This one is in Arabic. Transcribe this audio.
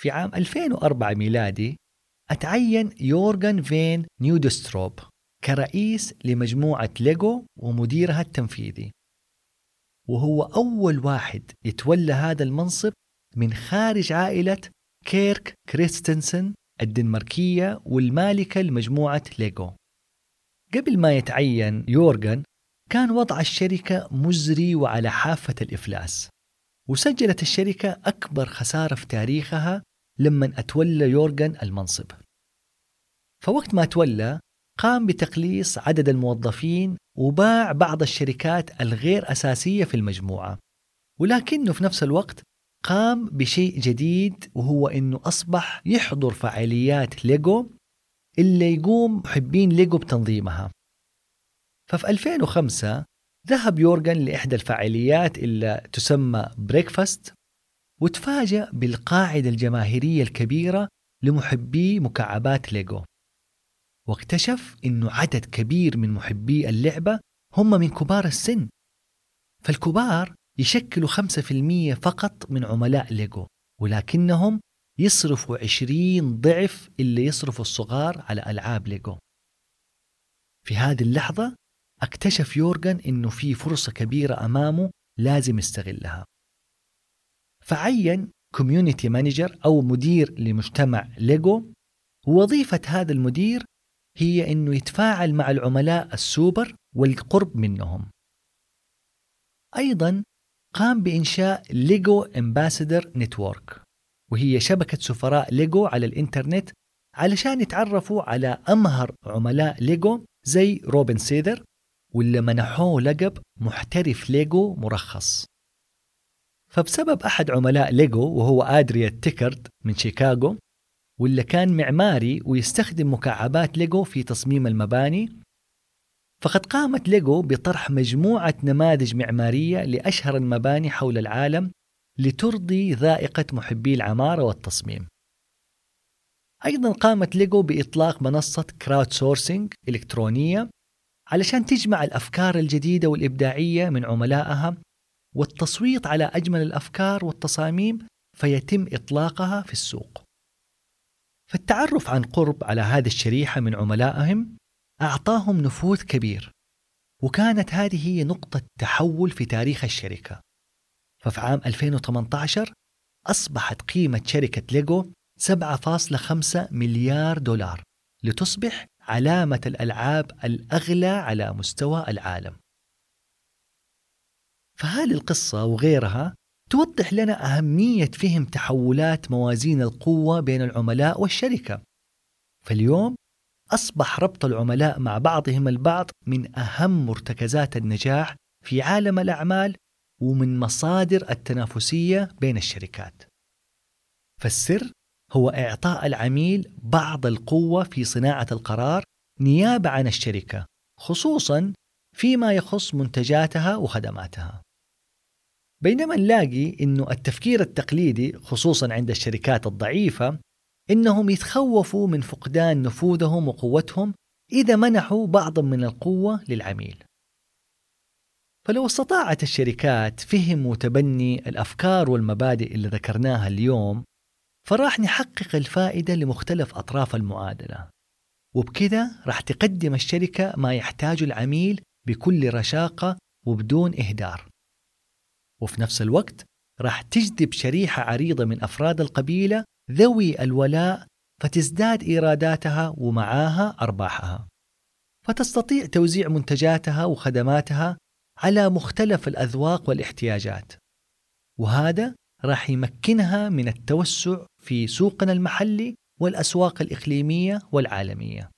في عام 2004 ميلادي أتعين يورغن فيغ كنودستورب كرئيس لمجموعة ليجو ومديرها التنفيذي. وهو أول واحد يتولى هذا المنصب من خارج عائلة كيرك كريستيانسن الدنماركية والمالكة لمجموعة ليجو قبل ما يتعين يورغن كان وضع الشركة مزري وعلى حافة الإفلاس وسجلت الشركة أكبر خسارة في تاريخها لما أتولى يورغن المنصب. فوقت ما تولى قام بتقليص عدد الموظفين وباع بعض الشركات الغير أساسية في المجموعة. ولكنه في نفس الوقت قام بشيء جديد وهو أنه أصبح يحضر فعاليات ليجو اللي يقوم محبين ليجو بتنظيمها. ففي 2005 ذهب يورغن لإحدى الفعاليات اللي تسمى بريكفست وتفاجأ بالقاعدة الجماهيرية الكبيرة لمحبي مكعبات ليجو. واكتشف أنه عدد كبير من محبي اللعبة هم من كبار السن. فالكبار يشكلوا 5% فقط من عملاء ليجو ولكنهم يصرفوا 20 ضعف اللي يصرفوا الصغار على ألعاب ليجو. في هذه اللحظة اكتشف يورغن إنه في فرصة كبيرة أمامه لازم يستغلها. فعين كوميونتي مانجر أو مدير لمجتمع ليجو ووظيفة هذا المدير هي إنه يتفاعل مع العملاء السوبر والقرب منهم. أيضا قام بإنشاء ليجو امباسدر نتورك وهي شبكة سفراء ليجو على الإنترنت علشان يتعرفوا على أمهر عملاء ليجو زي روبن سيدر واللي منحوه لقب محترف ليجو مرخص فبسبب أحد عملاء ليجو وهو آدريا تيكرد من شيكاغو واللي كان معماري ويستخدم مكعبات ليجو في تصميم المباني فقد قامت ليجو بطرح مجموعة نماذج معمارية لأشهر المباني حول العالم لترضي ذائقة محبي العمارة والتصميم. أيضا قامت ليجو بإطلاق منصة كراود سورسينج إلكترونية علشان تجمع الأفكار الجديدة والإبداعية من عملائها والتصويت على أجمل الأفكار والتصاميم فيتم إطلاقها في السوق. فالتعرف عن قرب على هذه الشريحة من عملائهم أعطاهم نفوذ كبير وكانت هذه هي نقطة تحول في تاريخ الشركة. ففي عام 2018 أصبحت قيمة شركة ليجو 7.5 مليار دولار لتصبح علامة الألعاب الأغلى على مستوى العالم. فهذه القصة وغيرها توضح لنا أهمية فهم تحولات موازين القوة بين العملاء والشركة. فاليوم أصبح ربط العملاء مع بعضهم البعض من أهم مرتكزات النجاح في عالم الأعمال ومن مصادر التنافسية بين الشركات. فالسر هو إعطاء العميل بعض القوة في صناعة القرار نيابة عن الشركة خصوصا فيما يخص منتجاتها وخدماتها بينما نلاقي إنه التفكير التقليدي خصوصا عند الشركات الضعيفة إنهم يتخوفوا من فقدان نفوذهم وقوتهم إذا منحوا بعضا من القوة للعميل. فلو استطاعت الشركات فهم وتبني الأفكار والمبادئ اللي ذكرناها اليوم فراح نحقق الفائدة لمختلف أطراف المعادلة وبكذا راح تقدم الشركة ما يحتاجه العميل بكل رشاقة وبدون إهدار وفي نفس الوقت راح تجذب شريحة عريضة من أفراد القبيلة ذوي الولاء فتزداد إيراداتها ومعاها أرباحها فتستطيع توزيع منتجاتها وخدماتها على مختلف الأذواق والاحتياجات وهذا راح يمكنها من التوسع في سوقنا المحلي والأسواق الإقليمية والعالمية.